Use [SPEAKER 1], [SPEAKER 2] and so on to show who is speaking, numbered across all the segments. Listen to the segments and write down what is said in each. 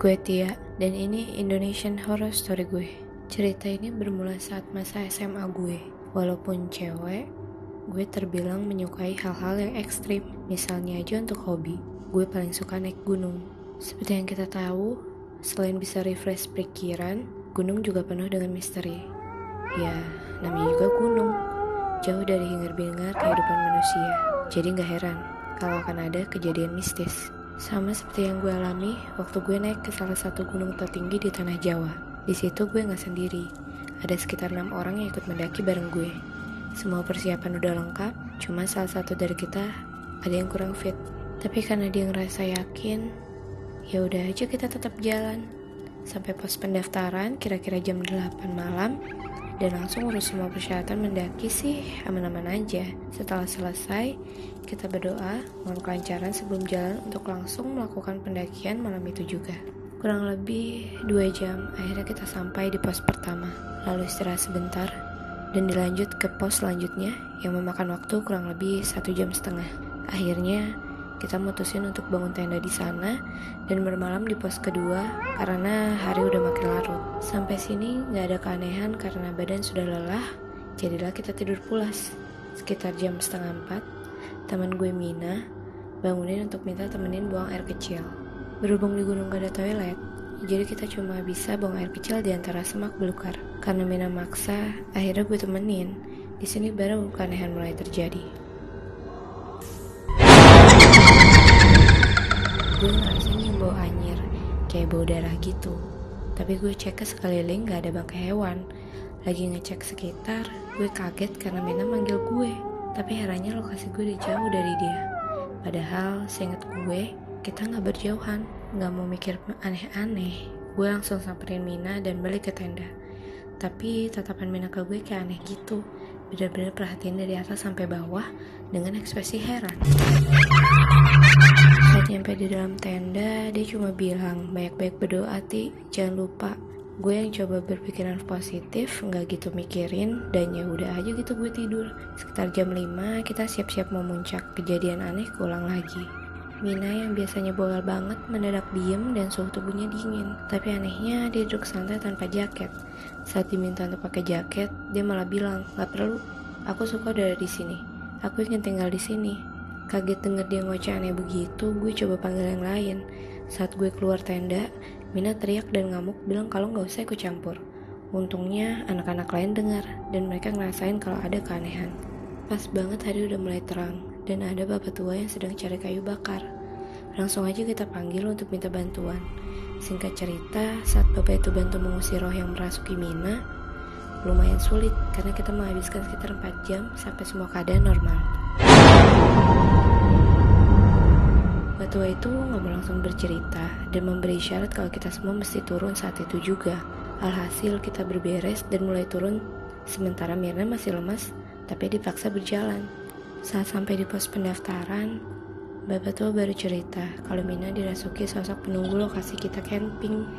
[SPEAKER 1] Gue Tia, dan ini Indonesian Horror Story gue. Cerita ini bermula saat masa SMA gue. Walaupun cewek, gue terbilang menyukai hal-hal yang ekstrim. Misalnya aja untuk hobi, gue paling suka naik gunung. Seperti yang kita tahu, selain bisa refresh pikiran, gunung juga penuh dengan misteri. Ya, namanya juga gunung. Jauh dari hingar-bingar kehidupan manusia. Jadi gak heran kalau akan ada kejadian mistis. Sama seperti yang gue alami waktu gue naik ke salah satu gunung tertinggi di tanah Jawa. Di situ gue nggak sendiri. Ada sekitar enam orang yang ikut mendaki bareng gue. Semua persiapan udah lengkap, cuma salah satu dari kita ada yang kurang fit. Tapi karena dia ngerasa yakin, ya udah aja kita tetap jalan. Sampai pos pendaftaran kira-kira jam 8 malam, dan langsung urus semua persyaratan mendaki sih aman-aman aja. Setelah selesai, kita berdoa mohon kelancaran sebelum jalan untuk langsung melakukan pendakian malam itu juga. Kurang lebih dua jam, akhirnya kita sampai di pos pertama. Lalu istirahat sebentar, dan dilanjut ke pos selanjutnya yang memakan waktu kurang lebih satu jam setengah. Akhirnya, kita mutusin untuk bangun tenda di sana dan bermalam di pos kedua karena hari udah makin larut. Sampai sini nggak ada keanehan karena badan sudah lelah, jadilah kita tidur pulas. Sekitar jam setengah empat, teman gue Mina bangunin untuk minta temenin buang air kecil. Berhubung di gunung gak ada toilet, jadi kita cuma bisa buang air kecil di antara semak belukar. Karena Mina maksa, akhirnya gue temenin. Di sini baru keanehan mulai terjadi. Gue ngerasanya bau anyir kayak bau darah gitu. Tapi gue cek ke sekeliling gak ada bangkai hewan. Lagi ngecek sekitar gue kaget karena Mina manggil gue. Tapi herannya lokasi gue udah jauh dari dia. Padahal seinget gue kita gak berjauhan. Gak mau mikir aneh-aneh. Gue langsung samperin Mina dan balik ke tenda. Tapi tatapan Mina ke gue kayak aneh gitu. Bener-bener perhatian dari atas sampai bawah dengan ekspresi heran nyampe di dalam tenda, dia cuma bilang, baik-baik berdoa, Ti. Jangan lupa. Gue yang coba berpikiran positif, nggak gitu mikirin, dan ya udah aja gitu gue tidur. Sekitar jam 5, kita siap-siap mau muncak. Kejadian aneh keulang lagi. Mina yang biasanya bawel banget mendadak diem dan suhu tubuhnya dingin. Tapi anehnya dia duduk santai tanpa jaket. Saat diminta untuk pakai jaket, dia malah bilang, nggak perlu. Aku suka udah di sini. Aku ingin tinggal di sini. Kaget denger dia ngoceh aneh begitu, gue coba panggil yang lain. Saat gue keluar tenda, Mina teriak dan ngamuk bilang kalau nggak usah ikut campur. Untungnya anak-anak lain dengar dan mereka ngerasain kalau ada keanehan. Pas banget hari udah mulai terang dan ada bapak tua yang sedang cari kayu bakar. Langsung aja kita panggil untuk minta bantuan. Singkat cerita, saat bapak itu bantu mengusir roh yang merasuki Mina, lumayan sulit karena kita menghabiskan sekitar 4 jam sampai semua keadaan normal. Tua itu nggak langsung bercerita dan memberi syarat kalau kita semua mesti turun saat itu juga. Alhasil kita berberes dan mulai turun sementara Mirna masih lemas tapi dipaksa berjalan. Saat sampai di pos pendaftaran, Bapak tua baru cerita kalau Mina dirasuki sosok penunggu lokasi kita camping.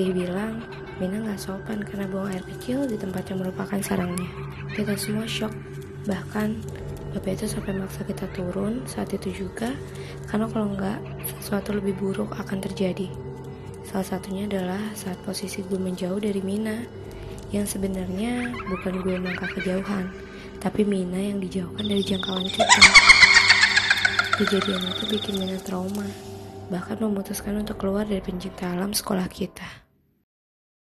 [SPEAKER 1] Dia bilang, Mina nggak sopan karena buang air kecil di tempat yang merupakan sarangnya. Kita semua shock, bahkan Bapak itu sampai maksa kita turun saat itu juga, karena kalau enggak, sesuatu lebih buruk akan terjadi. Salah satunya adalah saat posisi gue menjauh dari Mina, yang sebenarnya bukan gue melangkah kejauhan, tapi Mina yang dijauhkan dari jangkauan kita. Kejadian itu bikin Mina trauma, bahkan memutuskan untuk keluar dari pencinta alam sekolah kita.